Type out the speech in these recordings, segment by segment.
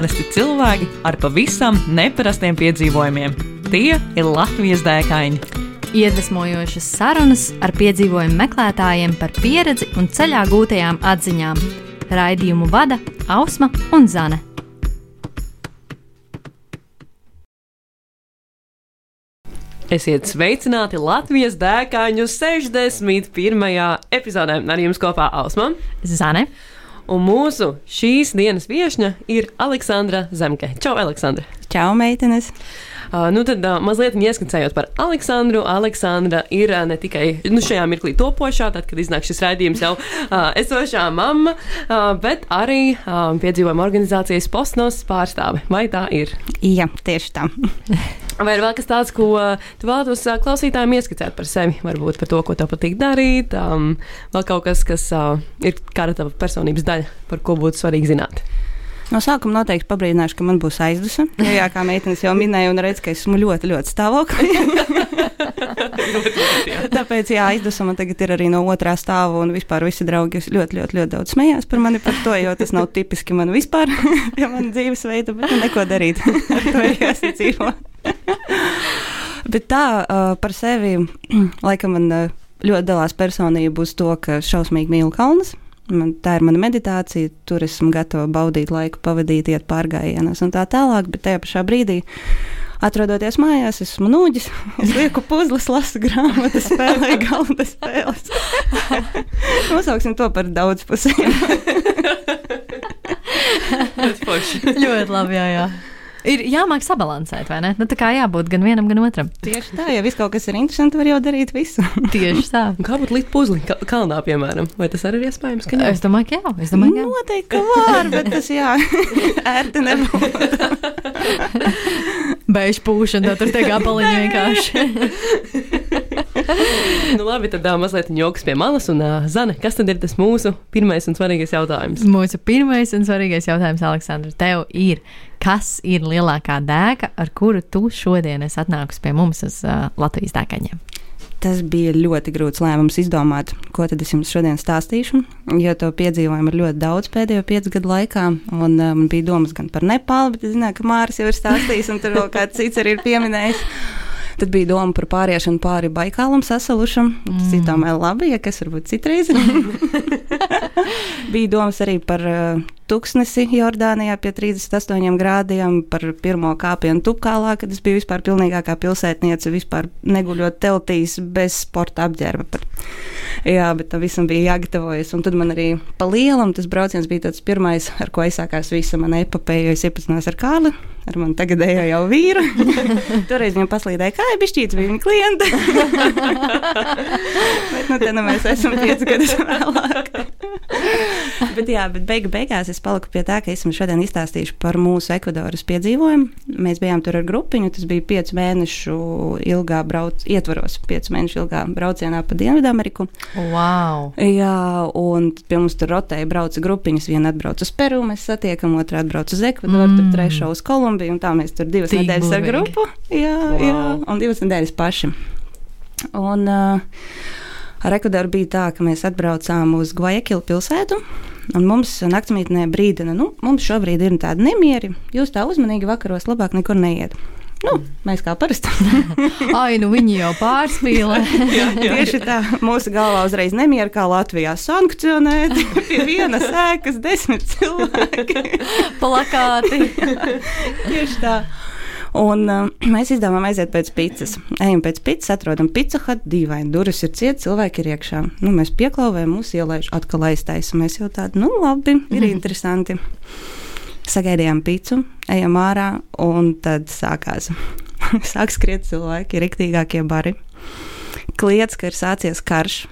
Parasti cilvēki ar pavisam neparastiem piedzīvojumiem. Tie ir Latvijas dēkaini. Iedvesmojošas sarunas ar piedzīvojumu meklētājiem par pieredzi un ceļā gūtajām atziņām. Raidījumu vada Ausma un Zane. Esiet sveicināti Latvijas dēkaņu 61. epizodē. Ar jums kopā Ausma Zane. Un mūsu šīs dienas viesne ir Aleksandra Zemke. Čau, Aleksandra! Čau, meitenes! Uh, nu tad uh, mazliet ieskicējot par Aleksandru. Aleksandra ir uh, ne tikai nu, šajā mirklī topošā, tad, kad iznāk šis raidījums, jau uh, esošā mamma, uh, bet arī uh, piedzīvojuma organizācijas postnos pārstāve. Vai tā ir? Jā, tieši tā. Vai ir vēl kas tāds, ko tu vēlētos klausītājiem ieskicēt par sevi? Varbūt par to, ko tev patīk darīt, um, vēl kaut kas, kas uh, ir kāda tava personības daļa, par ko būtu svarīgi zināt. No sākuma noteikti pabrīdināšu, ka man būs aizdusme. Jo, jā, kā meitenes jau minēja, un redz, ka esmu ļoti, ļoti stāvoklī. Tāpēc, jā, aizdusme man tagad ir arī no otrā stāva, un vispār visi draugi ļoti, ļoti, ļoti daudz smējās par mani par to, jo tas nav tipiski man vispār, ja man dzīvesveida, bet nu, neko darīt. Ar to ir jāsadzīvo. bet tā uh, par sevi, laikam man uh, ļoti dalās personība uz to, ka šausmīgi mīlu kalnus. Man, tā ir mana meditācija, tur esmu gatava baudīt laiku, pavadīt, iet pārgājienos un tā tālāk, bet tajā pašā brīdī, atrodoties mājās, esmu nūģis, es lieku puzles, lasu grāmatas, spēlēju galda spēles. Nosauksim to par daudzpusēju. Ļoti labi, jā, jā. Ir jāmāk sabalansēt, vai ne? Nu, tā kā jābūt gan vienam, gan otram. Tieši tā, ja viss kaut kas ir interesants, var jau darīt visu. Tieši tā. Kā būtu līdz puzli ka- kalnā, piemēram? Vai tas arī ir iespējams? ka jā? Es domāju, ka jā. Es domāju, ka jā. Noteikti, ka var, bet tas jā, ērti nebūtu. Beidz pūšana, tad tur tie gabaliņi vienkārši. nu, labi, tad uh, mazliet joks pie malas. Un, uh, Zane, kas tad ir tas mūsu pirmais un svarīgais jautājums? Mūsu pirmais un svarīgais jautājums, Aleksandra, tev ir, kas ir lielākā dēka, ar kuru tu šodien esi atnākusi pie mums uz uh, Latvijas dēkaņiem? Tas bija ļoti grūts lēmums izdomāt, ko tad es jums šodien stāstīšu. Jo to piedzīvojumu ir ļoti daudz pēdējo piecu gadu laikā. Un, man bija domas gan par Nepālu, bet es zināju, ka Mārcis jau ir stāstījis, un tur vēl kāds cits arī ir pieminējis. Tad bija doma par pāriešanu pāri Baikālam sasalušam. Tas ir tomēr labi, ja kas varbūt citreiz. bija domas arī par uh, tuksnesi Jordānijā pie 38 grādiem, par pirmo kāpienu Tupkālā, kad es biju vispār pilnīgākā pilsētniece, vispār neguļot teltīs bez sporta apģērba. Par, jā, bet tam visam bija jāgatavojas. Un tad man arī pa lielam tas brauciens bija tāds pirmais, ar ko aizsākās visa mana epopeja, jo es iepazinos ar Kārli. Ar mani tagadējo jau vīru. Toreiz viņam paslīdēja, kā ir bišķīts viņa klienta. bet nu, te nu mēs esam pieci gadus vēlāk. bet jā, bet beigu beigās es paliku pie tā, ka es jums šodien izstāstīšu par mūsu Ekvadoras piedzīvojumu. Mēs bijām tur ar grupiņu, tas bija piecu mēnešu ilgā brauc, ietvaros, piecu mēnešu ilgā braucienā pa Dienvidameriku. Wow! Jā, un pie mums tur rotēja brauca grupiņas. Viena atbrauca uz Peru, mēs satiekam, otra atbrauca uz Ekvadoru, mm. trešā uz Kolumbiju, un tā mēs tur divas Tik nedēļas ar burvīgi. grupu. Jā, Wow. jā, un divas nedēļas paši. Un uh, ar Ekvadoru bija tā, ka mēs atbraucām uz Guajakilu pilsētu. Un mums naktsmītnē brīdina, nu, mums šobrīd ir tādi nemieri. Jūs tā uzmanīgi vakaros labāk nekur neiet. Nu, mēs kā parasti. Ai, nu viņi jau pārspīlē. Tieši tā, mūsu galvā uzreiz nemieru, kā Latvijā sankcionēti. Pie vienas ēkas desmit cilvēki. Plakāti. Tieši tā. Un uh, mēs izdomājām aiziet pēc pizzas. Ejam pēc pizzas, atrodam pizza hut, dīvaini. Durvis ir cietas, cilvēki ir iekšā. Nu, mēs pieklauvējam, mūsu ielaiž atkal aiztaisam. Mēs jau tādi, nu labi, ir interesanti. Sagaidījām pizzu, ejam ārā, un tad sākās. Sāk skriet cilvēki, riktīgākie bari. Kliedz, ka ir sācies karš.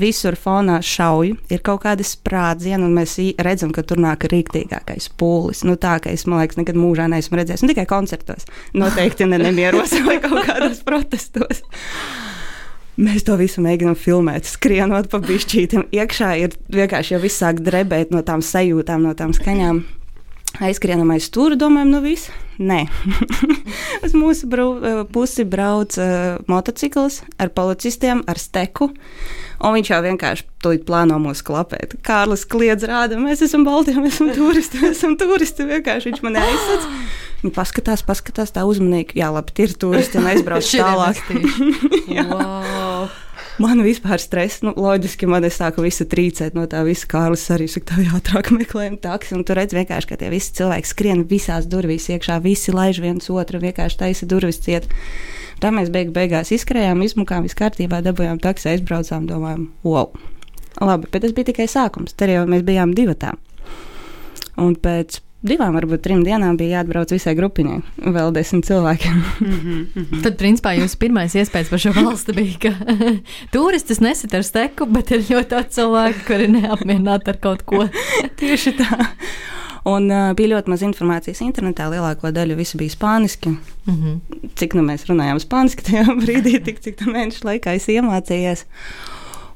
Visur fonā šauju, ir kaut kāda sprādziena, un mēs ī- redzam, ka tur nāk rīktīgākais pūlis. Nu, tā kā es, man liekas, nekad mūžā neesmu redzējis. Nu, tikai koncertos. Noteikti ne nemieros vai kaut kādos protestos. Mēs to visu mēģinām filmēt, skrienot pa pišķītiem. Iekšā ir vienkārši jau viss sāk drebēt no tām sajūtām, no tām skaņām. Aizskrienam aiz stūra, domājam, nu viss. Nē, uz mūsu brau, pusi brauc uh, motocikls ar policistiem, ar steku. Un viņš jau vienkārši tulīt plāno mūs klapēt. Kārlis kliedz, rāda, mēs esam balti, mēs esam turisti, mēs esam turisti. Vienkārši viņš man aizsaka. Viņa paskatās, paskatās tā uzmanīgi. Jā, labi, ir turisti un aizbrauc tālāk. wow. Man vispār stress, nu, loģiski man es sāku visu trīcēt no tā visa. Kārlis arī saka, tā ātrāk meklējam taksi. Un tur redz vienkārši, ka tie visi cilvēki skrien visās durvīs iekšā, visi laiž viens otru, vienkārši taisa durvis ciet. Tā mēs beig beigās izkrājām, izmukām, viss kārtībā, dabūjām taksi, aizbraucām, domājām, wow! Labi, bet tas bija tikai sākums. Tur jau mēs bijām divatā. Un pēc divām, varbūt trim dienām bija jāatbrauc visai grupiņai, vēl desmit cilvēkiem. mm -hmm. Tad, principā, jūsu pirmais iespējas par šo valsti bija, ka turistus nesit ar steku, bet ir ļoti daudz cilvēku, kuri neapmierināti ar kaut ko. Tieši tā. Un uh, bija ļoti maz informācijas internetā. Lielāko daļu visu bija spāniski. Mm -hmm. Cik nu mēs runājām spāniski tajā brīdī, tik cik mēnešu laikā es iemācījos.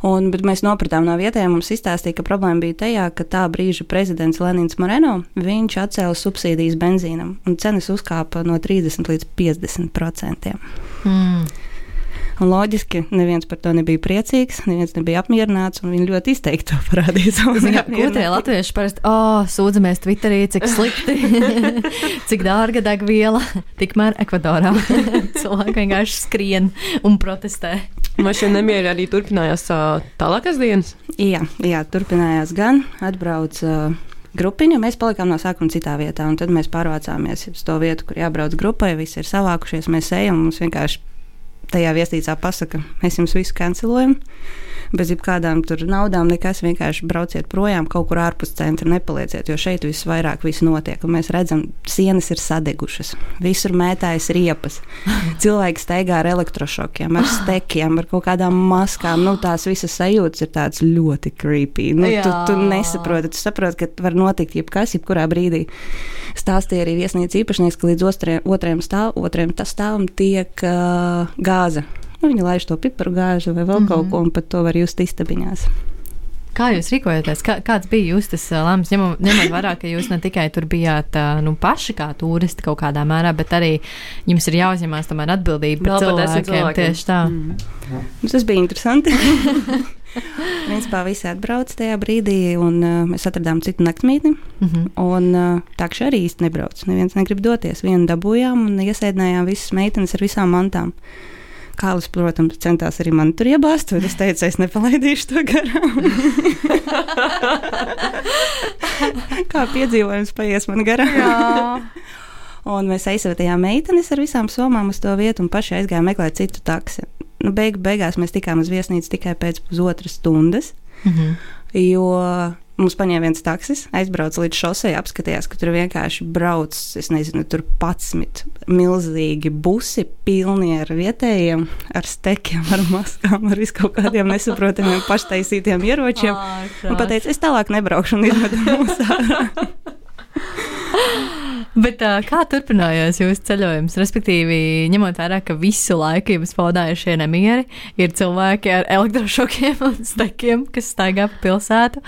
Un, bet mēs nopratām no vietējiem, mums izstāstīja, ka problēma bija tajā, ka tā brīža prezidents Lenins Moreno atcēla subsīdijas benzīnam, un cenas uzkāpa no 30 līdz 50 procentiem. Mm. Un loģiski, neviens par to nebija priecīgs, neviens nebija apmierināts, un viņi ļoti izteikti to parādīja. Ko tie latvieši parasti oh, sūdzamies Twitterī, cik slikti, cik dārga degviela, tikmēr Ekvadorā cilvēki vienkārši skrien un protestē. Vai šie nemieri arī turpinājās tālākās dienas? Jā, jā turpinājās gan. Atbrauc uh, grupiņa, mēs palikām no sākuma citā vietā, un tad mēs pārvācāmies uz to vietu, kur jābrauc grupai. Visi ir savākušies, mēs ejam, mums vienkārši tajā viesnīcā pasaka, mēs jums visu cancelojam bez jebkādām naudām, nekas vienkārši brauciet projām, kaut kur ārpus centra nepalieciet, jo šeit visvairāk viss notiek. Mēs redzam, sienas ir sadegušas, visur mētājas riepas. Cilvēki staigā ar elektrošokiem, ar stekiem, ar kaut kādām maskām. Nu, tās visas sajūtas ir tādas ļoti creepy. Nu, Jā. tu, tu nesaproti, tu saproti, ka var notikt jebkas, jebkurā brīdī. Stāstīja arī viesnīcas īpašnieks, ka līdz otrajam, stāv, otrajam stāvam tiek uh, gāze Nu, viņi laiž to piparu gāžu vai vēl mm -hmm. kaut mhm. ko, un pat to var just istabiņās. Kā jūs rīkojaties? Kā, kāds bija jūsu lēmums? Ņemot, ņemot vērā, ka jūs ne tikai tur bijāt nu, paši kā turisti kaut kādā mērā, bet arī jums ir jāuzņemās tomēr atbildība par cilvēkiem. cilvēkiem. Tieši tā. Mm. Tas bija interesanti. Principā visi atbrauc tajā brīdī, un uh, mēs atradām citu naktsmītni. Mm -hmm. Un uh, tā kā arī īsti nebrauc. Neviens negrib doties. Vienu dabūjām un iesēdinājām visas meitenes ar visām mantām. Kālis, protams, centās arī man tur iebāzt, bet es teicu, es nepalaidīšu to garām. Kā piedzīvojums paies man garām. un mēs aizsūtījām meitenes ar visām somām uz to vietu un paši aizgājām meklēt citu taksi. Nu, beig, beigās mēs tikām uz viesnīcu tikai pēc pusotras stundas. Mm -hmm. Jo Mums paņēma viens taksis, aizbrauca līdz šosei, apskatījās, ka tur vienkārši brauc, es nezinu, tur patsmit milzīgi busi, pilni ar vietējiem, ar stekiem, ar maskām, ar viskaut kādiem nesaprotamiem paštaisītiem ieročiem. Un pateica, es tālāk nebraukšu un izmetu mūs ārā. Bet, uh, kā turpinājās jūsu ceļojums? Respektīvi, ņemot vērā, ka visu laiku jums paudāja šie nemieri, ir cilvēki ar elektrošokiem un stekiem, kas staigā pa pilsētu,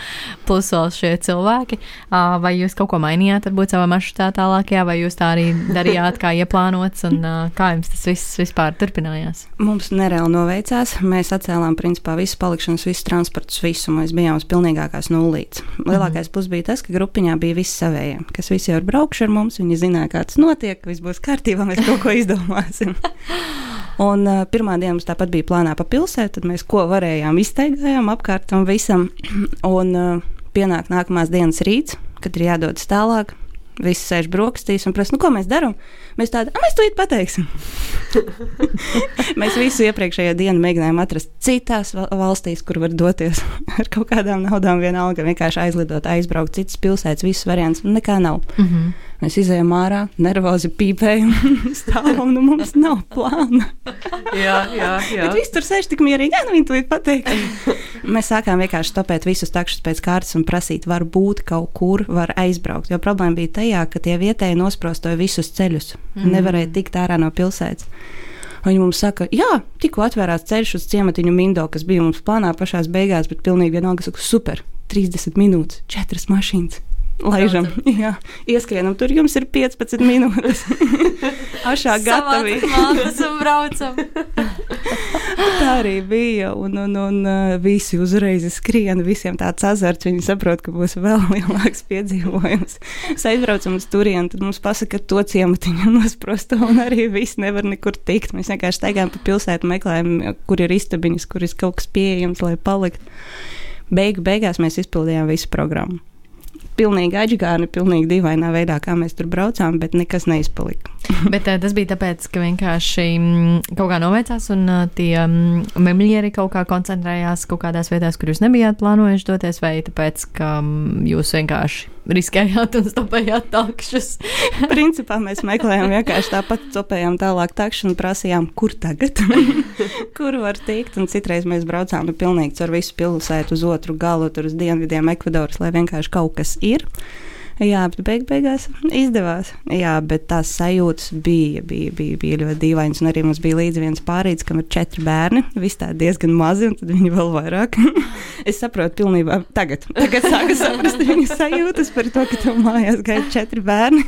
plus vēl šie cilvēki. Uh, vai jūs kaut ko mainījāt, varbūt savā maršrutā tālākajā, vai jūs tā arī darījāt, kā ieplānots, un uh, kā jums tas viss vispār turpinājās? Mums nereāli noveicās. Mēs atcēlām principā visu palikšanas, visu transportus, visu. Mēs bijām uz pilnīgākās nulītes. Lielākais mm plus bija tas, ka grupiņā bija visi savējie, kas visi jau ir braukši ar mums Viņi zināja, kā tas notiek, viss būs kārtībā, mēs kaut ko izdomāsim. Un uh, pirmā diena mums tāpat bija plānā pa pilsētu, tad mēs ko varējām iztaigājām apkārt tam visam. Un uh, pienāk nākamās dienas rīts, kad ir jādodas tālāk. Visi sēž brokastīs un prasa, nu, ko mēs darām. Mēs tādu, mēs to pateiksim. mēs visu iepriekšējo dienu mēģinājām atrast citās valstīs, kur var doties ar kaut kādām naudām, vienalga vienkārši aizlidot, aizbraukt citas pilsētas, visus variants. Nekā nav. Mm -hmm. Mēs izējām ārā, nervozi pīpējam, stāvam, nu mums nav plāna. jā, jā, jā. Bet viss tur sēž tik mierīgi, jā, nu viņi to ir pateikt. Mēs sākām vienkārši stopēt visus takšus pēc kārtas un prasīt, varbūt kaut kur var aizbraukt. Jo problēma bija tajā, ka tie vietēji nosprostoja visus ceļus. Mm. Nevarēja tikt ārā no pilsētas. Viņi mums saka, jā, tikko atvērās ceļš uz ciematiņu Mindo, kas bija mums plānā pašā beigās, bet pilnīgi vienalga, saka, super, 30 minūtes, 4 mašīnas Laižam, jā, ieskrienam, tur jums ir 15 minūtes. Ašā gatavi. Mātes un braucam. Tā arī bija, un, un, un uh, visi uzreiz skrien, visiem tāds azarts, viņi saprot, ka būs vēl lielāks piedzīvojums. Mēs aizbraucam uz turieni, tad mums pasaka, ka to ciematiņu nosprosto, un arī viss nevar nekur tikt. Mēs vienkārši staigājam pa pilsētu, meklējam, kur ir istabiņas, kur ir kaut kas pieejams, lai paliktu. Beigu beigās mēs izpildījām visu programmu pilnīgi aģigāni, pilnīgi dīvainā veidā, kā mēs tur braucām, bet nekas neizpalika. bet uh, tas bija tāpēc, ka vienkārši mm, kaut kā noveicās un uh, tie mm, memļieri kaut kā koncentrējās kaut kādās vietās, kur jūs nebijāt plānojuši doties, vai tāpēc, ka mm, jūs vienkārši riskējāt un stopējāt takšus? Principā mēs meklējām vienkārši tāpat, stopējām tālāk takšu un prasījām, kur tagad, kur var tikt, un citreiz mēs braucām nu, pilnīgi caur visu pilsētu uz otru galu, tur uz dienvidiem Ekvadoras, lai vienkārši kaut kas ir. Jā, bet beig beigās izdevās. Jā, bet tās sajūtas bija, bija, bija, bija ļoti dīvainas. Un arī mums bija līdzi viens pārīdis, kam ir četri bērni. Visi tādi diezgan mazi, un tad viņi vēl vairāk. es saprotu pilnībā tagad. Tagad sāku saprast viņu sajūtas par to, ka tev mājās gaida četri bērni.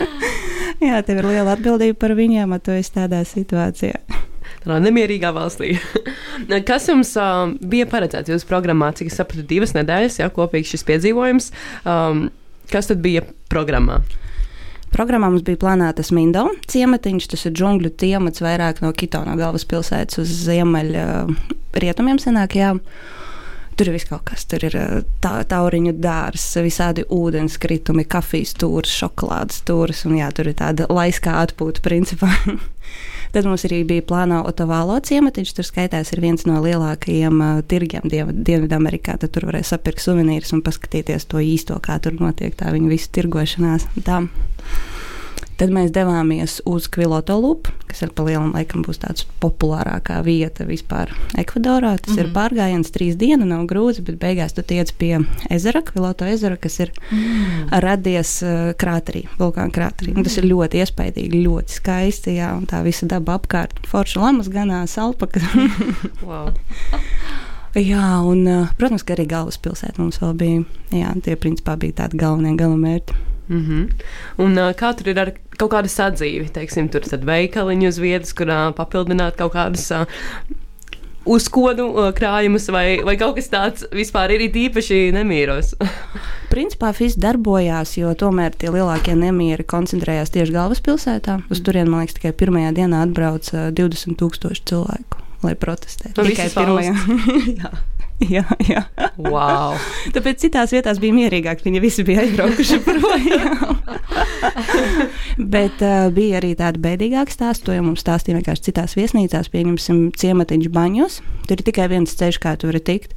Jā, tev ir liela atbildība par viņiem, ja tu esi tādā situācijā tādā nemierīgā valstī. Kas jums uh, bija paredzēts jūsu programmā? Cik es sapratu, divas nedēļas, jau kopīgs šis piedzīvojums. Um, kas tad bija programmā? Programmā mums bija plānota Mindo ciematiņš, tas ir džungļu ciemats vairāk no Kito, no galvaspilsētas uz ziemeļa rietumiem senākajām. Tur ir viss kaut kas. Tur ir tā, tauriņu dārzs, visādi ūdenskritumi, kafijas stūris, šokolādes stūris. Un jā, tur ir tāda laiskā atpūta principā. Tad mums arī bija plānā Otavālo ciematiņš, tur skaitās ir viens no lielākajiem uh, tirgiem Dienvidamerikā. Tad tur varēja sapirkt suvenīrus un paskatīties to īsto, kā tur notiek tā viņa visu tirgošanās. Tā. Tad mēs devāmies uz Kviloto lupu, kas ir pa lielam laikam būs tāds populārākā vieta vispār Ekvadorā. Tas mm -hmm. ir mhm. pārgājiens trīs dienu, nav grūti, bet beigās tu tiec pie ezera, Kviloto ezera, kas ir mm. radies uh, krāterī, vulkāna krāterī. Mm. Tas ir ļoti iespaidīgi, ļoti skaisti, jā, un tā visa daba apkārt. Forša lamas ganās, alpaka. wow. Jā, un, uh, protams, ka arī galvaspilsēta mums vēl bija. Jā, tie principā bija tādi galvenie galamērķi. Mm -hmm. Un uh, kā tur ir ar kaut kādu sadzīvi, teiksim, tur ir veikaliņi uz vietas, kur uh, papildināt kaut kādus. Uh, Uzkodu uh, krājumus, vai, vai kaut kas tāds vispār ir īpaši nemīros? Principā viss darbojās, jo tomēr tie lielākie nemieri koncentrējās tieši galvaspilsētā. Uz turieni, man liekas, tikai pirmajā dienā atbrauca 20,000 cilvēku, lai protestētu. Tikai pirmajā. Jā, jā. Wow. Tāpēc citās vietās bija mierīgāk. Viņi visi bija aizbraukuši projām. Bet uh, bija arī tāda bēdīgāka stāsta, to jau mums stāstīja vienkārši citās viesnīcās, pieņemsim, ciematiņš baņos. Tur ir tikai viens ceļš, kā tur var tikt.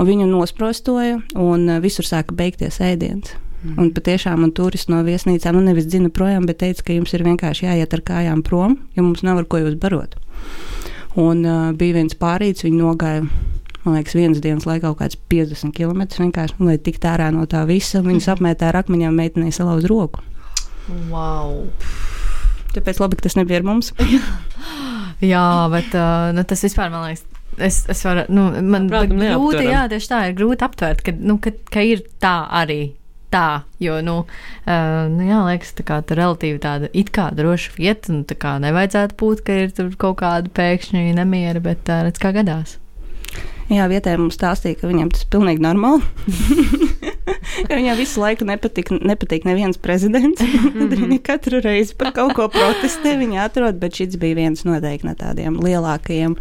Un viņu nosprostoja, un uh, visur sāka beigties ēdiens. Mm. Un patiešām man turisti no viesnīcām nu, nevis dzina projām, bet teica, ka jums ir vienkārši jāiet ar kājām prom, jo mums nav ar ko jūs barot. Un uh, bija viens pārīts, viņi nogāja man liekas, vienas dienas laikā kaut kāds 50 km vienkārši, lai tiktu ārā no tā visa. Viņus mhm. apmētā ar akmeņiem, meitenei salauz roku. Wow! Tāpēc labi, ka tas nebija ar mums. jā, bet uh, nu, tas vispār man liekas. Es, es varu, nu, man Prātam, grūti, jā, tieši tā ir grūti aptvert, ka, nu, ka, ka ir tā arī tā, jo, nu, uh, nu jā, liekas, tā kā tā relatīvi tāda it kā droša vieta, un tā kā nevajadzētu būt, ka ir tur kaut kāda pēkšņa nemiera, bet uh, redz, kā gadās. Jā, vietējais mums stāstīja, ka viņam tas ir pilnīgi normāli. viņam visu laiku nepatīk, nepatīk neviens prezidents. Tad viņi katru reizi par kaut ko protestē, viņi atrod, bet šis bija viens noteikti no tādiem lielākajiem.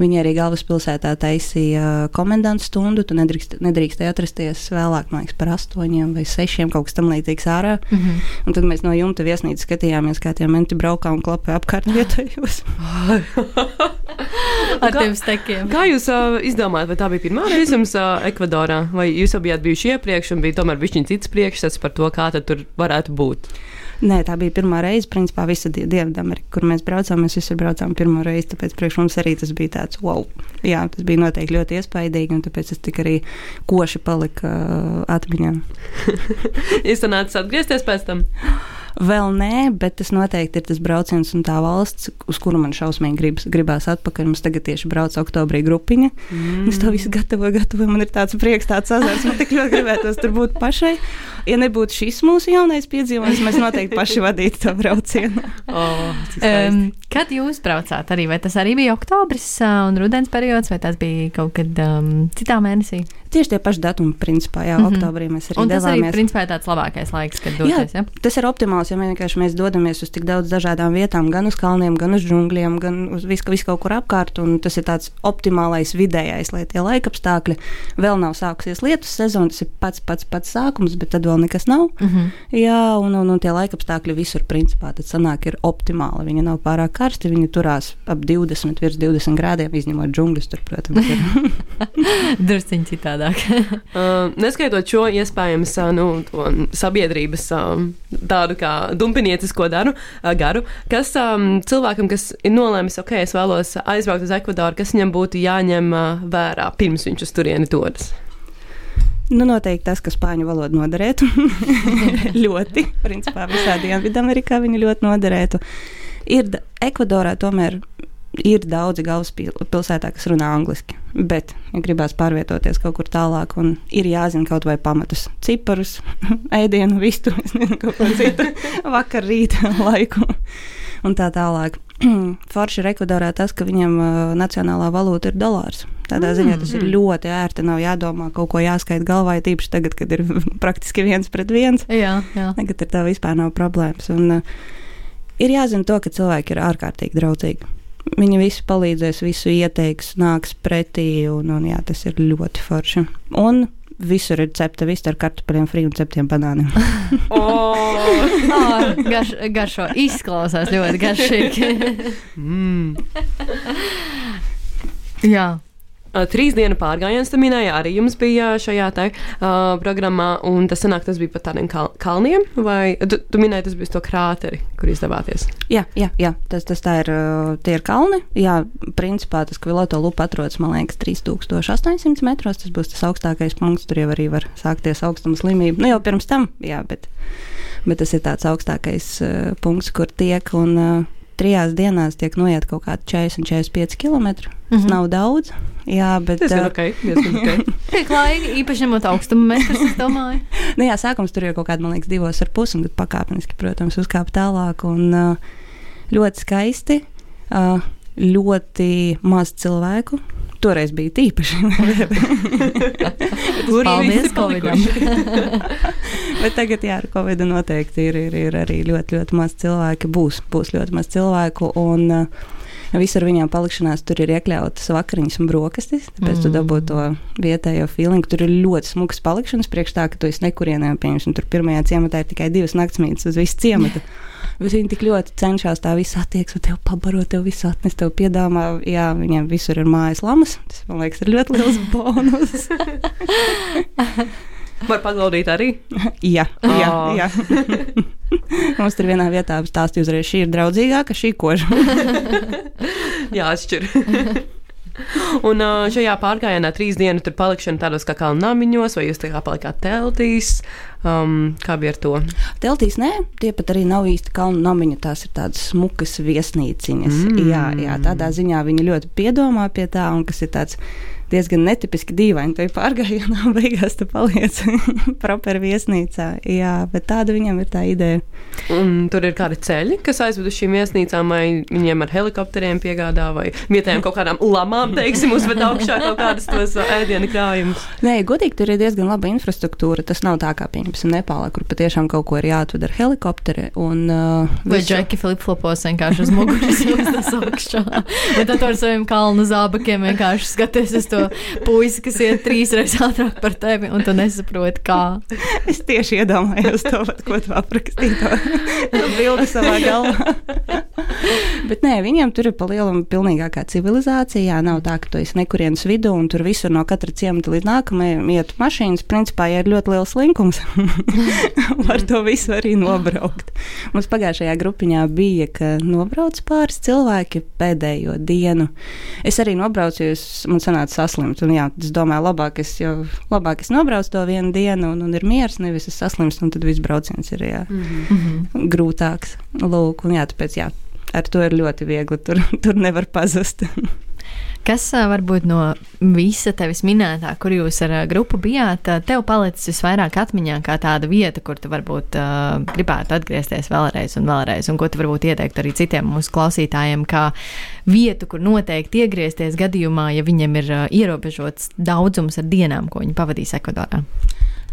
Viņi arī galvaspilsētā taisīja komendantu stundu. Tu nedrīkst, nedrīkstēji atrasties vēlāk, man liekas, par astoņiem vai sešiem kaut kas tam līdzīgs ārā. Mm -hmm. Un tad mēs no jumta viesnīcas skatījāmies, kā tie menti braukā un klapē apkārt vietējos. Ar tiem stekiem. Kā jūs uh, izdomājāt, vai tā bija pirmā reize jums uh, Ekvadorā, vai jūs jau bijāt bijuši iepriekš un bija tomēr višķiņa cits priekšstats par to, kā tur varētu būt? Nē, tā bija pirmā reize, principā, visa Dienvidamerika, kur mēs braucām. Mēs visur braucām pirmo reizi, tāpēc priekš mums arī tas bija tāds wow. Jā, tas bija noteikti ļoti iespaidīgi, un tāpēc tas tik arī koši palika atmiņā. Nācat atgriezties pēc tam? Vēl nē, bet tas noteikti ir tas brauciens un tā valsts, uz kuru man šausmīgi gribas, gribās atpakaļ. Mums tagad tieši brauc oktobrī grupiņa. Mm. Es to visu gatavoju, gatavoju. Man ir tāds prieks, tāds azarts. Man tik ļoti gribētos tur būt pašai. Ja nebūtu šis mūsu jaunais piedzīvojums, mēs noteikti paši vadītu to braucienu. Oh, um, kad jūs braucāt arī? Vai tas arī bija oktobris un rudens periods, vai tas bija kaut kad um, citā mēnesī? Tieši tie paši datumi, principā, jā, mm -hmm. oktobrī mēs arī Un tas arī, devāmies. principā, ir tāds labākais laiks, kad doties. Ja? Tas ir optimāls, ja mēs vienkārši mēs dodamies uz tik daudz dažādām vietām, gan uz kalniem, gan uz džungļiem, gan uz visu, visu kaut kur apkārt. un Tas ir tāds optimālais vidējais, lai tie laikapstākļi vēl nav sākusies lietus sezona. Tas ir pats pats pats sākums, bet tad vēl nekas nav. Mm -hmm. Jā, un, un, un tie laikapstākļi visur, principā, tad sanāk ir optimāli. Viņi nav pārāk karsti, viņi turās ap 20, virs 20 grādiem, izņemot džungļus. Tur, protams, ir. Drusciņi citādāk. Uh, neskaitot šo iespējams uh, nu, to sabiedrības uh, tādu kā dumpiniecisko daru, uh, garu, kas um, cilvēkam, kas ir nolēmis, ok, es vēlos aizbraukt uz Ekvadoru, kas viņam būtu jāņem uh, vērā pirms viņš uz turieni dodas. Nu, noteikti tas, ka spāņu valoda noderētu. ļoti. Principā visā Dienvidamerikā viņa ļoti noderētu. Ir Ekvadorā tomēr ir daudzi galvaspilsētā, kas runā angliski. Bet, ja gribās pārvietoties kaut kur tālāk, un ir jāzina kaut vai pamatus, ciparus, ēdienu, vistu, nezinu, kaut ko citu, vakar, rīta laiku un tā tālāk. Forši ir Ekvadorā tas, ka viņam uh, nacionālā valūta ir dolārs. Tādā mm. ziņā tas ir ļoti ērti. Nav jādomā, kaut ko jāskaita galvā, tīpaši tagad, kad ir praktiski viens pret viens. jā, jā. Tagad ar tā vispār nav problēmas. Un, uh, ir jāzina to, ka cilvēki ir ārkārtīgi draudzīgi. Viņi visi palīdzēs, visu ieteiks, nāks pretī, un, un jā, tas ir ļoti forši. Un visur ir cepta vista ar kartupeļiem, frī un ceptiem banāniem. Oh, Oh, garš, garšo izklausās ļoti garšīgi. mm. jā. Trīs dienu pārgājiens, tā minēja, arī jums bija šajā te, uh, programmā, tas sanāk, tas bija pa tādiem kal kalniem, vai tu, tu minēji, tas bija uz to krāteri, kur izdevāties? jā, jā, jā, tas, tas tā ir, tie ir kalni. Jā, principā tas Kviloto lupa atrodas, man liekas, 3800 metros. Tas būs tas augstākais punkts, tur jau arī var sākties augstuma slimība. Nu, jau pirms tam, jā, bet, bet tas ir tāds augstākais uh, punkts, kur tiek. Un, uh, Trijās dienās tiek noiet kaut kādi 40-45 km. Tas mm. -hmm. nav daudz. Jā, bet Tas ir ok. Tik laigi, īpaši ņemot augstumu metrus, es domāju. nu, jā, sākums tur ir kaut kāda, man liekas, divos ar pusi, un tad pakāpeniski, protams, uzkāpa tālāk. Un, ļoti skaisti, ļoti maz cilvēku. Toreiz bija tīpaši. Kur Paldies? Covidam. Bet tagad, jā, ar Covid noteikti ir, ir, ir arī ļoti, ļoti maz cilvēku. Būs, būs ļoti maz cilvēku. Un, uh, Visur viņām palikšanās tur ir iekļautas vakariņas un brokastis. Tāpēc mm. tu dabū to vietējo feeling. Tur ir ļoti smukas palikšanas priekš tā, ka tu esi nekurienē. Piemēram, tur pirmajā ciematā ir tikai divas naktsmītnes uz visu ciematu. Bet viņi tik ļoti cenšas tā visu attieksmi, tev pabarot, tev visu atnest, tev piedāvā. Jā, viņiem visur ir mājas lamas. Tas, man liekas, ir ļoti liels bonus. Var pagaudīt arī. jā, jā, Ā. jā. Mums tur vienā vietā stāstīja uzreiz, šī ir draudzīgāka, šī koža. Jāatšķir. Un uh, šajā pārgājienā trīs dienu tur palikšana tādos kā kalnu namiņos, vai jūs tā kā palikāt teltīs? Um, kā bija ar to? Teltīs nē, tie pat arī nav īsti kalnu namiņi, tās ir tādas smukas viesnīciņas. Mm. Jā, jā, tādā ziņā viņi ļoti piedomā pie tā, un kas ir tāds diezgan netipiski dīvaini. Tur pārgājienā beigās tu paliec proper viesnīcā. Jā, bet tāda viņam ir tā ideja. Un tur ir kādi ceļi, kas aizved uz šīm viesnīcām, vai viņiem ar helikopteriem piegādā, vai vietējiem kaut kādām lamām, teiksim, uzved augšā kaut kādas tos ēdienu krājumus. Nē, godīgi tur ir diezgan laba infrastruktūra. Tas nav tā kā, pieņemsim, Nepālā, kur patiešām kaut ko ir jāatved ar helikopteri. Un, uh, Vai visu- džeki flipflopos vienkārši uz muguras jūtas augšā. Vai tad ar saviem kalnu zābakiem vienkārši skaties uz to puisi, kas iet trīs reizes ātrāk par tevi, un tu nesaproti, kā. Es tieši iedomājos to, ko tu aprakstīji. To bildi savā galvā. Bet nē, viņiem tur ir pa lielam pilnīgākā civilizācija. Jā, nav tā, ka tu esi nekurienes vidū un tur visur no katra ciemata līdz nākamajam iet mašīnas. Principā, ja ir ļoti liels linkums, var to visu arī nobraukt. Mums pagājušajā grupiņā bija, ka nobrauc pāris cilvēki pēdējo dienu. Es arī nobraucu, jo es, man sanāca saslimt. Un, jā, es domāju, labāk es, jau, labāk es nobraucu to vienu dienu un, un ir miers, nevis es saslimstu, un tad viss brauciens ir jā, mm -hmm. grūtāks. Lūk, un jā, tāpēc jā, ar to ir ļoti viegli. Tur, tur nevar pazust. Kas varbūt no visa tevis minētā, kur jūs ar grupu bijāt, tev palicis visvairāk atmiņā kā tāda vieta, kur tu varbūt uh, gribētu atgriezties vēlreiz un vēlreiz, un ko tu varbūt ieteiktu arī citiem mūsu klausītājiem, kā vietu, kur noteikti iegriezties gadījumā, ja viņiem ir uh, ierobežots daudzums ar dienām, ko viņi pavadīs Ekvadorā.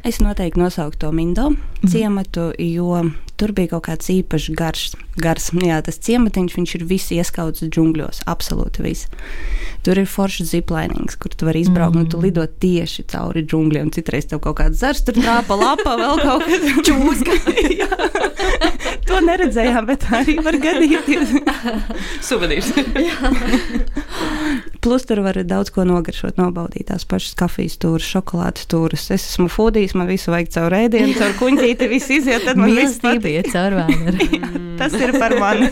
Es noteikti nosauktu to Mindo mhm. ciematu, jo tur bija kaut kāds īpašs garš. Gars, jā, tas ciematiņš, viņš ir viss ieskauts džungļos, absolūti viss. Tur ir foršs ziplainings, kur tu vari izbraukt, mm. un tu mhm. lido tieši cauri džungļiem. Citreiz tev kaut kāds zars tur trāpa lapā, vēl kaut kas čūska. to neredzējām, bet arī var gadīties. Suvenīrs. Plus tur var daudz ko nogaršot, nobaudīt tās pašas kafijas stūres, šokolādes stūres. Es esmu fudijs, man visu vajag caur ēdienu, caur kuņģīti, viss iziet, tad man viss patīk. caur vēderi. tas ir par mani.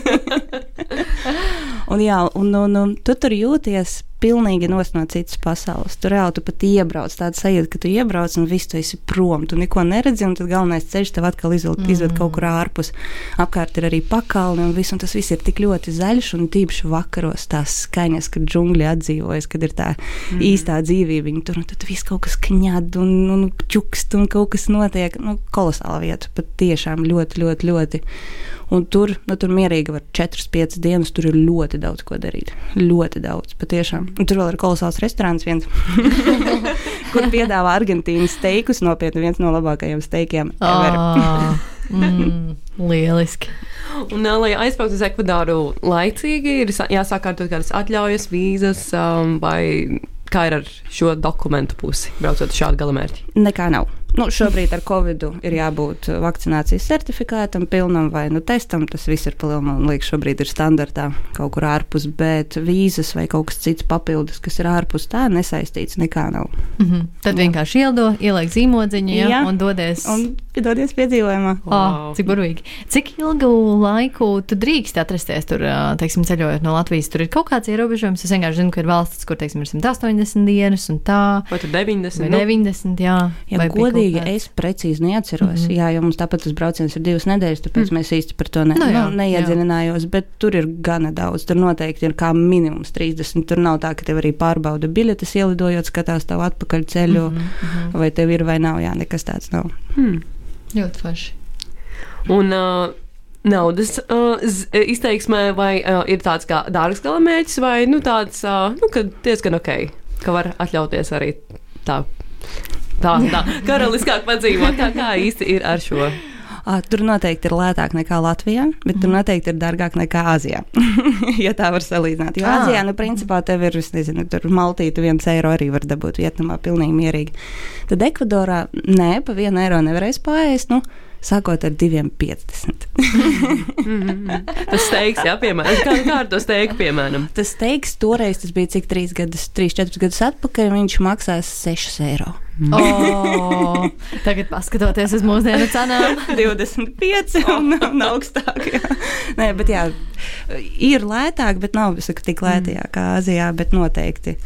un jā, un, un, un tu tur jūties pilnīgi no citas pasaules. Tur reāli tu pat iebrauc tādu sajūtu, ka tu iebrauc un viss tu esi prom. Tu neko neredzi, un tad galvenais ceļš tev atkal izved, mm. izved kaut kur ārpus. Apkārt ir arī pakalni, un, viss, un tas viss ir tik ļoti zaļš, un tīpaši vakaros tās skaņas, kad džungļi atdzīvojas, kad ir tā mm. īstā dzīvība. Viņi tur un tad viss kaut kas kņad un, un čukst, un kaut kas notiek. Nu, kolosāla vieta, pat tiešām ļoti, ļoti, ļoti. Un tur, nu, tur mierīgi var 4-5 dienas, tur ir ļoti daudz ko darīt. Ļoti daudz, patiešām. Tur vēl ir kolosāls restorāns, viens, kur piedāvā Argentīnas steikus. Nopietni, viens no labākajiem steikiem. Oh, mm, lieliski. Un, lai aizbrauktu uz Ekvadoru laicīgi, ir jāsāk ar kādas atļaujas, vīzas um, vai kā ir ar šo dokumentu pusi, braucot uz šādu galamērķi? Nekā nav. Nu, šobrīd ar covid ir jābūt vakcinācijas certifikātam, pilnam vai nu, testam. Tas viss ir liekas, šobrīd ir standartā kaut kur ārpus, bet vīzas vai kaut kas cits papildus, kas ir ārpus tā, nesaistīts nekā nav. Mm -hmm. Tad jā. vienkārši ieldo, ieliek zīmodziņu ja, jā, un dodies. Un dodies piedzīvojumā. Wow. Oh, cik burvīgi. Cik ilgu laiku tu drīkst atrasties tur, teiksim, ceļojot no Latvijas? Tur ir kaut kāds ierobežojums. Es vienkārši zinu, ka ir valstis, kur, teiksim, ir 180 dienas un tā. Vai 90? Vai 90, jā. Ja vai godīgi godīgi, es precīzi neatceros. Mm -hmm. Jā, jo mums tāpat tas brauciens ir divas nedēļas, tāpēc mm. mēs īsti par to ne, no, nu jā, nu, neiedziļinājos. Jā. Bet tur ir gana daudz. Tur noteikti ir kā minimums 30. Tur nav tā, ka tev arī pārbauda biļetes, ielidojot, skatās tavu atpakaļ ceļu, mm -hmm. vai tev ir vai nav. Jā, nekas tāds nav. Hmm. Ļoti forši. Un, uh, naudas uh, izteiksmē, vai uh, ir tāds kā dārgs galamērķis, vai nu, tāds uh, nu, diezgan ok, ka var atļauties arī tā tā, tā karaliskāk padzīvot. Kā, kā īsti ir ar šo? Tur noteikti ir lētāk nekā Latvijā, bet tur mhm. noteikti ir dārgāk nekā Āzijā. ja tā var salīdzināt. Jo Āzijā, nu, principā, tev ir, es nezinu, tur maltīti viens eiro arī var dabūt Vietnamā pilnīgi mierīgi. Tad Ekvadorā, nē, pa vienu eiro nevarēs pāriest. Nu, sākot ar 2,50. tas steigs, jā, piemēram. Kā, kā ar to steigu, piemēram? Tas steigs toreiz, tas bija cik 3, gadus, 3 4 gadus atpakaļ, viņš maksās 6 eiro. Oh, tagad, paskatoties uz mūsdienu cenām, 25 un, un augstāk. Jā. Nē, bet jā, ir lētāk, bet nav saku, tik lēti jā, kā Azijā, bet noteikti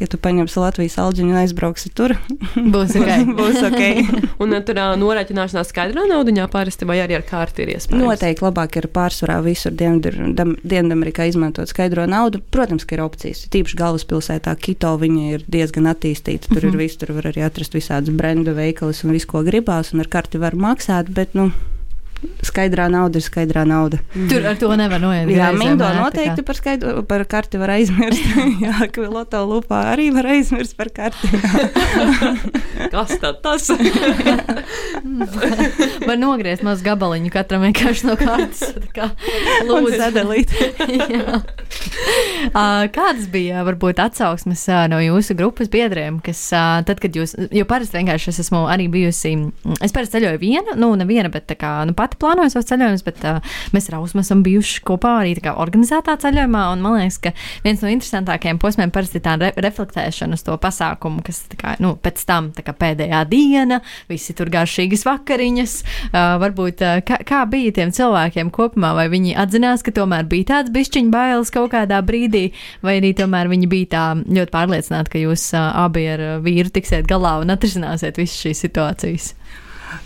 ja tu paņemsi Latvijas alģiņu un aizbrauksi tur, būs ok. būs okay. un tur uh, norēķināšanās skaidrā naudiņā parasti vai arī ar kārti ir iespējams? Noteikti labāk ir pārsvarā visur Dienvidamerikā izmantot skaidro naudu. Protams, ka ir opcijas. Tīpaši galvaspilsētā Kito viņa ir diezgan attīstīta. Tur mm -hmm. ir mhm. viss, tur var arī atrast visādas brendu veikalas un visu, ko gribās, un ar karti var maksāt, bet, nu, skaidrā nauda ir skaidrā nauda. Tur ar to nevar noiet. Jā, Mindo noteikti par, skaidru, par karti var aizmirst. Jā, Kviloto lupā arī var aizmirst par karti. Kas tad tas? var nogriezt mazu gabaliņu katram vienkārši no kartes. Lūdzu, sadalīt. Uh, kādas bija varbūt atsauksmes uh, no jūsu grupas biedriem, kas uh, tad, kad jūs, jo parasti vienkārši es esmu arī bijusi, mm, es parasti ceļoju viena, nu, neviena, bet tā kā, nu, pati plānoju savus ceļojumus, bet uh, mēs ar Ausmu esam bijuši kopā arī organizētā ceļojumā, man liekas, ka viens no interesantākajiem posmiem parasti ir tā re reflektēšana uz to pasākumu, kas, kā, nu, pēc tam, kā pēdējā diena, visi tur garšīgas vakariņas, uh, varbūt uh, kā, kā bija tiem cilvēkiem kopumā, vai viņi atzinās, ka tomēr bija tāds bišķiņu bailes kaut kādā brīdī, vai arī tomēr viņi bija tā ļoti pārliecināti, ka jūs uh, abi ar vīru tiksiet galā un atrisināsiet visas šīs situācijas.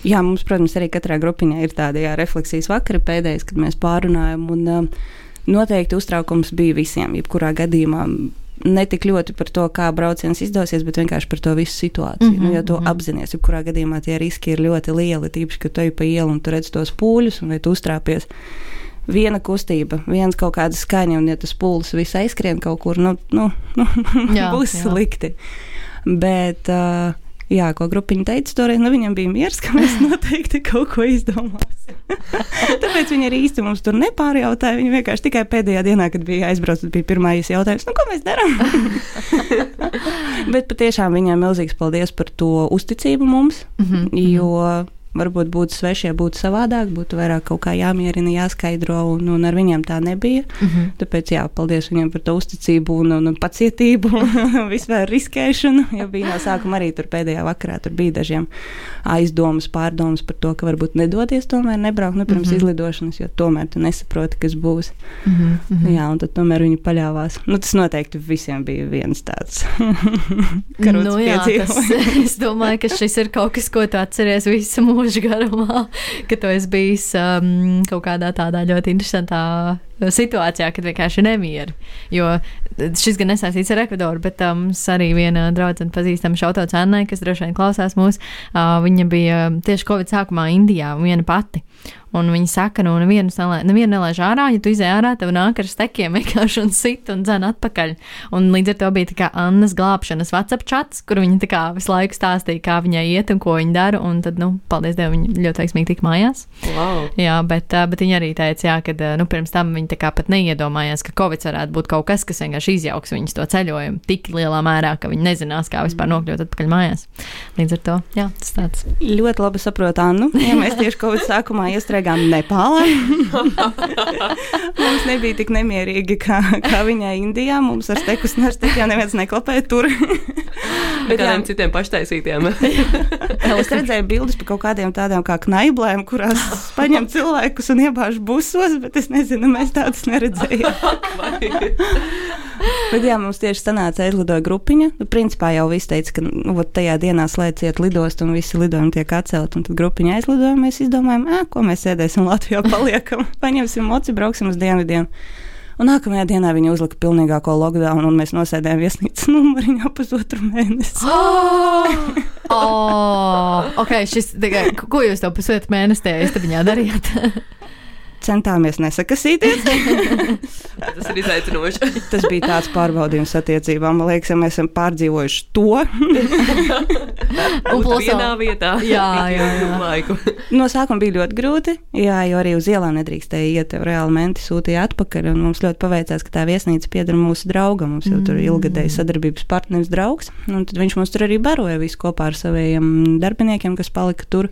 Jā, mums, protams, arī katrā grupiņā ir tāda jā, refleksijas vakara pēdējais, kad mēs pārunājam. Un, uh, noteikti uztraukums bija visiem, jebkurā gadījumā. Ne tik ļoti par to, kā brauciens izdosies, bet vienkārši par to visu situāciju. Mm -hmm, nu, ja to mm -hmm. apzināties, jebkurā gadījumā tie riski ir ļoti lieli. Tīpaši, ka tu ej pa ielu un tu redz tos pūļus, un vai tu uztrāpies viena kustība, viens kaut kāda skaņa, un ja tas pūlis viss aizskrien kaut kur, nu, nu, nu jā, būs jā. slikti. Bet, uh, jā, ko grupiņa teica toreiz, nu viņam bija miers, ka mēs noteikti kaut ko izdomāsim. Tāpēc viņi arī īsti mums tur nepārjautāja. Viņi vienkārši tikai pēdējā dienā, kad bija aizbraucis, bija pirmais jautājums, nu, ko mēs darām. Bet patiešām viņiem milzīgs paldies par to uzticību mums, mm -hmm. jo varbūt būtu svešie, būtu savādāk, būtu vairāk kaut kā jāmierina, jāskaidro, un, un ar viņiem tā nebija. Mm -hmm. Tāpēc jā, paldies viņiem par to uzticību un, un, un pacietību, vispār riskēšanu. Jo bija no sākuma arī tur pēdējā vakarā, tur bija dažiem aizdomas, pārdomas par to, ka varbūt nedodies tomēr nebraukt nu, pirms mm -hmm. izlidošanas, jo tomēr tu nesaproti, kas būs. Mm -hmm. Jā, un tad tomēr viņi paļāvās. Nu, tas noteikti visiem bija viens tāds nu, jā, tas, es domāju, ka šis ir kaut kas, ko tu atceries visu mūžu mūža garumā, ka tu esi bijis um, kaut kādā tādā ļoti interesantā situācijā, kad vienkārši ir nemieri. Jo šis gan nesaistīts ar Ekvadoru, bet um, arī viena draudzene pazīstama šautots Annai, kas droši vien klausās mūs. Uh, viņa bija tieši Covid sākumā Indijā, viena pati. Un viņi saka, nu, nevienu, nevienu nelaiž ārā, ja tu izej ārā, tev nāk ar stekiem vienkārši un sit un dzen atpakaļ. Un līdz ar to bija tā kā Annas glābšanas WhatsApp chats, kur viņa tā kā visu laiku stāstīja, kā viņai iet un ko viņa dara. Un tad, nu, paldies Dievam, viņa ļoti veiksmīgi tika mājās. Wow. Jā, bet, bet viņa arī teica, jā, ka, nu, pirms tam viņa tā kā pat neiedomājās, ka Covid varētu būt kaut kas, kas vienkārši izjauks viņas to ceļojumu tik lielā mērā, ka viņi nezinās, kā vispār nokļūt atpakaļ mājās. Līdz ar to, jā, tas tāds. Ļoti labi saprotu Annu. Ja mēs tieši Covid sākumā iestrēgām Nepālā. mums nebija tik nemierīgi kā, kā viņai Indijā. Mums ar stekus un ar stekiem neviens neklapēja tur. Bet kādiem jā. citiem paštaisītiem. es redzēju bildes par kaut kādiem tādiem kā knaiblēm, kurās paņem cilvēkus un iebāž busos, bet es nezinu, mēs tādus neredzējām. bet jā, mums tieši sanāca aizlidoja grupiņa. Nu, principā jau viss teica, ka nu, tajā dienā slēdziet lidostu un visi lidojumi tiek atcelti. Un tad grupiņa aizlidoja, mēs izdomājām, ko mēs sēdēsim Latvijā, paliekam, paņemsim moci, brauksim uz dienvidiem. Un nākamajā dienā viņi uzlika pilnīgāko lockdown, un mēs nosēdējām viesnīcas numuriņā pusotru mēnesi. Oh! oh! ok, šis, tikai, ko jūs to pusotru mēnesi tajā istabiņā darījāt? centāmies nesakasīties. tas ir izaicinoši. tas bija tāds pārbaudījums attiecībām. Man liekas, ja mēs esam pārdzīvojuši to. Un plus vienā vietā. Jā, jā, jā. Laiku. No sākuma bija ļoti grūti, jā, jo arī uz ielām nedrīkstēja iet. Reāli menti sūtīja atpakaļ. Mums ļoti paveicās, ka tā viesnīca pieder mūsu draugam. Mums jau tur ir ilgadēji sadarbības partneris draugs. Un tad viņš mums tur arī baroja visu kopā ar saviem darbiniekiem, kas palika tur.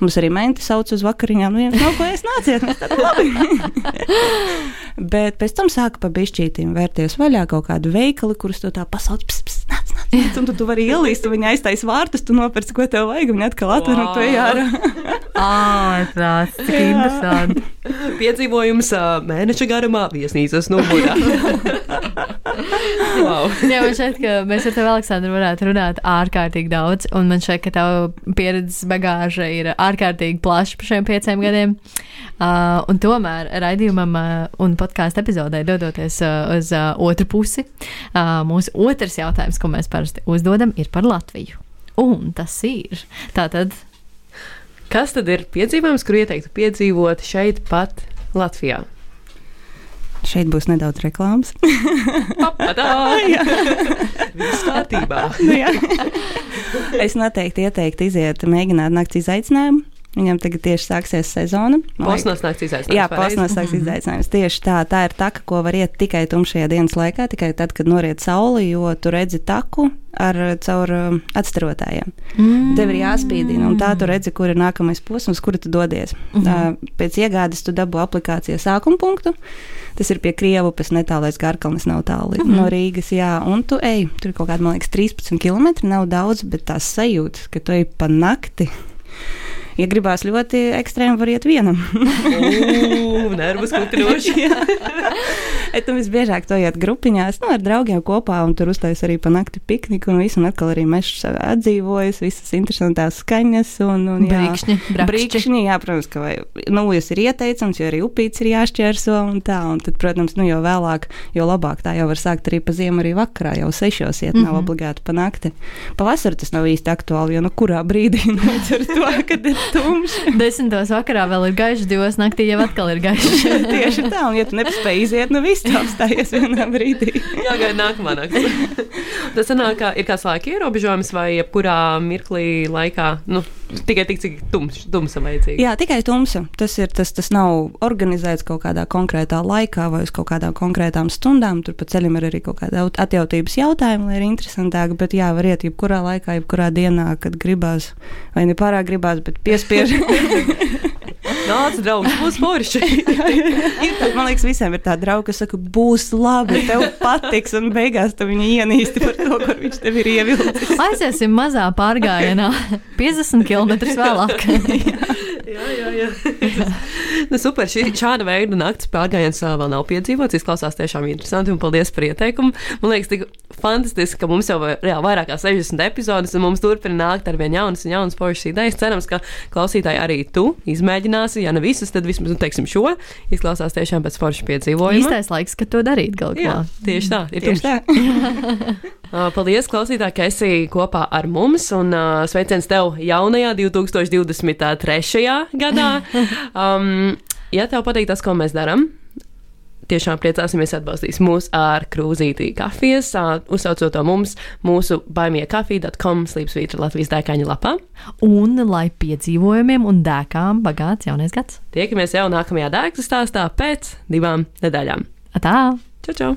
Mums arī menti sauc uz vakariņām. Nu, no ko es nāciet? Labi. Bet pēc tam sāka pa bišķītīm vērties vaļā kaut kādu veikalu, kurus to tā pasauc, pss, pss, nāc, nāc, nāc, un tu, tu vari ielīst, un viņa aiztais vārtus, tu nopērci, ko tev vajag, un atkal atver wow. un tu ej ārā. Ārprāts, cik interesanti. Piedzīvojums mēneša garumā viesnīcas numurā. wow. Jā, man šķiet, ka mēs ar tevi, Aleksandru, varētu runāt ārkārtīgi daudz, un man šķiet, ka tava pieredzes bagāža ir ārkārtīgi plaša par šiem pieciem gadiem. Uh, un tomēr raidījumam uh, un podkāstu epizodē dodoties uh, uz uh, otru pusi, uh, mūsu otrs jautājums, ko mēs parasti uzdodam, ir par Latviju. Un tas ir tātad. Kas tad ir piedzīvojums, kur ieteiktu piedzīvot šeit, pat Latvijā? Šeit būs nedaudz reklāmas. Viss kārtībā. nu, es noteikti ieteiktu iziet, mēģināt nakts izaicinājumu. Viņam tagad tieši sāksies sezona. Posmasnāks izaicinājums. Jā, posmasnāks mm -hmm. izaicinājums. Tieši tā, tā ir taka, ko var iet tikai tumšajā dienas laikā, tikai tad, kad noriet sauli, jo tu redzi taku ar caur um, atstarotājiem. Mm. Tev ir jāspīdina, un tā tu redzi, kur ir nākamais posms, kur tu dodies. Mm -hmm. Pēc iegādes tu dabū aplikācijas sākuma punktu. Tas ir pie netālu aiz Garkalnes, nav tālu mm -hmm. no Rīgas. Jā, un tu ej, tur ir kaut kādi, man liekas, 13 km, nav daudz, bet tās sajūtas, ka tu ej pa nakti ja gribās ļoti ekstrēmi, var iet vienam. Nervus kutinoši. tu visbiežāk to iet grupiņās, nu, ar draugiem kopā, un tur uztais arī pa nakti pikniku, un visu, un atkal arī mežs atdzīvojas, visas interesantās skaņas, un, un jā, brīkšņi, brīkšņi, jā, protams, ka vai, nu, jūs ir ieteicams, jo arī upīts ir jāšķērso, un tā, un tad, protams, nu, jo vēlāk, jo labāk tā jau var sākt arī pa ziemu, arī vakarā, jau sešos iet, mm -hmm. nav mhm. obligāti pa nakti. Pavasarī tas nav īsti aktuāli, jo, nu, kurā brīdī, nu, ar to, kad ir tumšs. Desmitos vakarā vēl ir gaišs, divos naktī jau atkal ir gaišs. Tieši tā, un ja tu nepaspēji iziet, nu viss apstājies vienā brīdī. Jā, gaida nākamā naktis. Tas sanāk, ka ir kāds laika ierobežojums vai jebkurā mirklī laikā. Nu, Tikai tik, cik tums, tumsa vajadzīga. Jā, tikai tumsa. Tas, ir, tas, tas nav organizēts kaut kādā konkrētā laikā vai uz kaut kādām konkrētām stundām. Tur pa ceļam ir arī kaut kāda atjautības jautājuma, lai ir interesantāk. Bet jā, var iet jebkurā laikā, jebkurā dienā, kad gribās. Vai ne pārāk gribās, bet piespiež. Nāc, draugs, būs forši. Man liekas, visiem ir tāda drauga, kas saka, būs labi, tev patiks, un beigās tu viņu ienīsti par to, kur viņš tev ir ievilcis. Aiziesim mazā pārgājienā, 50 km vēlāk. jā, jā, jā. nu, super. Šī, šāda veida naktas pārgājiens vēl nav piedzīvots. Izklausās tiešām interesanti, un paldies par ieteikumu. Man liekas, tik fantastiski, ka mums jau ir vairāk kā 60 epizodes, un mums turpina nākt ar vien jaunas un jaunas foršas idejas. Cerams, ka klausītāji arī tu izmēģināsi, ja ne visas, tad vismaz, nu, teiksim, šo izklausās tiešām pēc foršas piedzīvojuma. Īstais laiks, kad to darīt galu galā. Tieši tā, ir tieši tā. Paldies, klausītāji, ka esi kopā ar mums, un uh, sveiciens tev jaunajā 2023. gadā. Um, ja tev patīk tas, ko mēs darām, tiešām priecāsimies atbalstīt mūs ar krūzīti kafijas, uzsaucot to mums mūsu baimiekafija.com slīpsvītra Latvijas dēkaņa lapā. Un lai piedzīvojumiem un dēkām bagāts jaunais gads. Tiekamies jau nākamajā dēkstu stāstā pēc divām nedēļām. Atā! Čau, čau!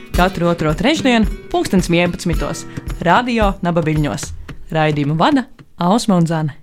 Katru otro trešdienu, pulkstens 11. Radio Nabaviļņos. Raidījumu vada Ausma un Zana.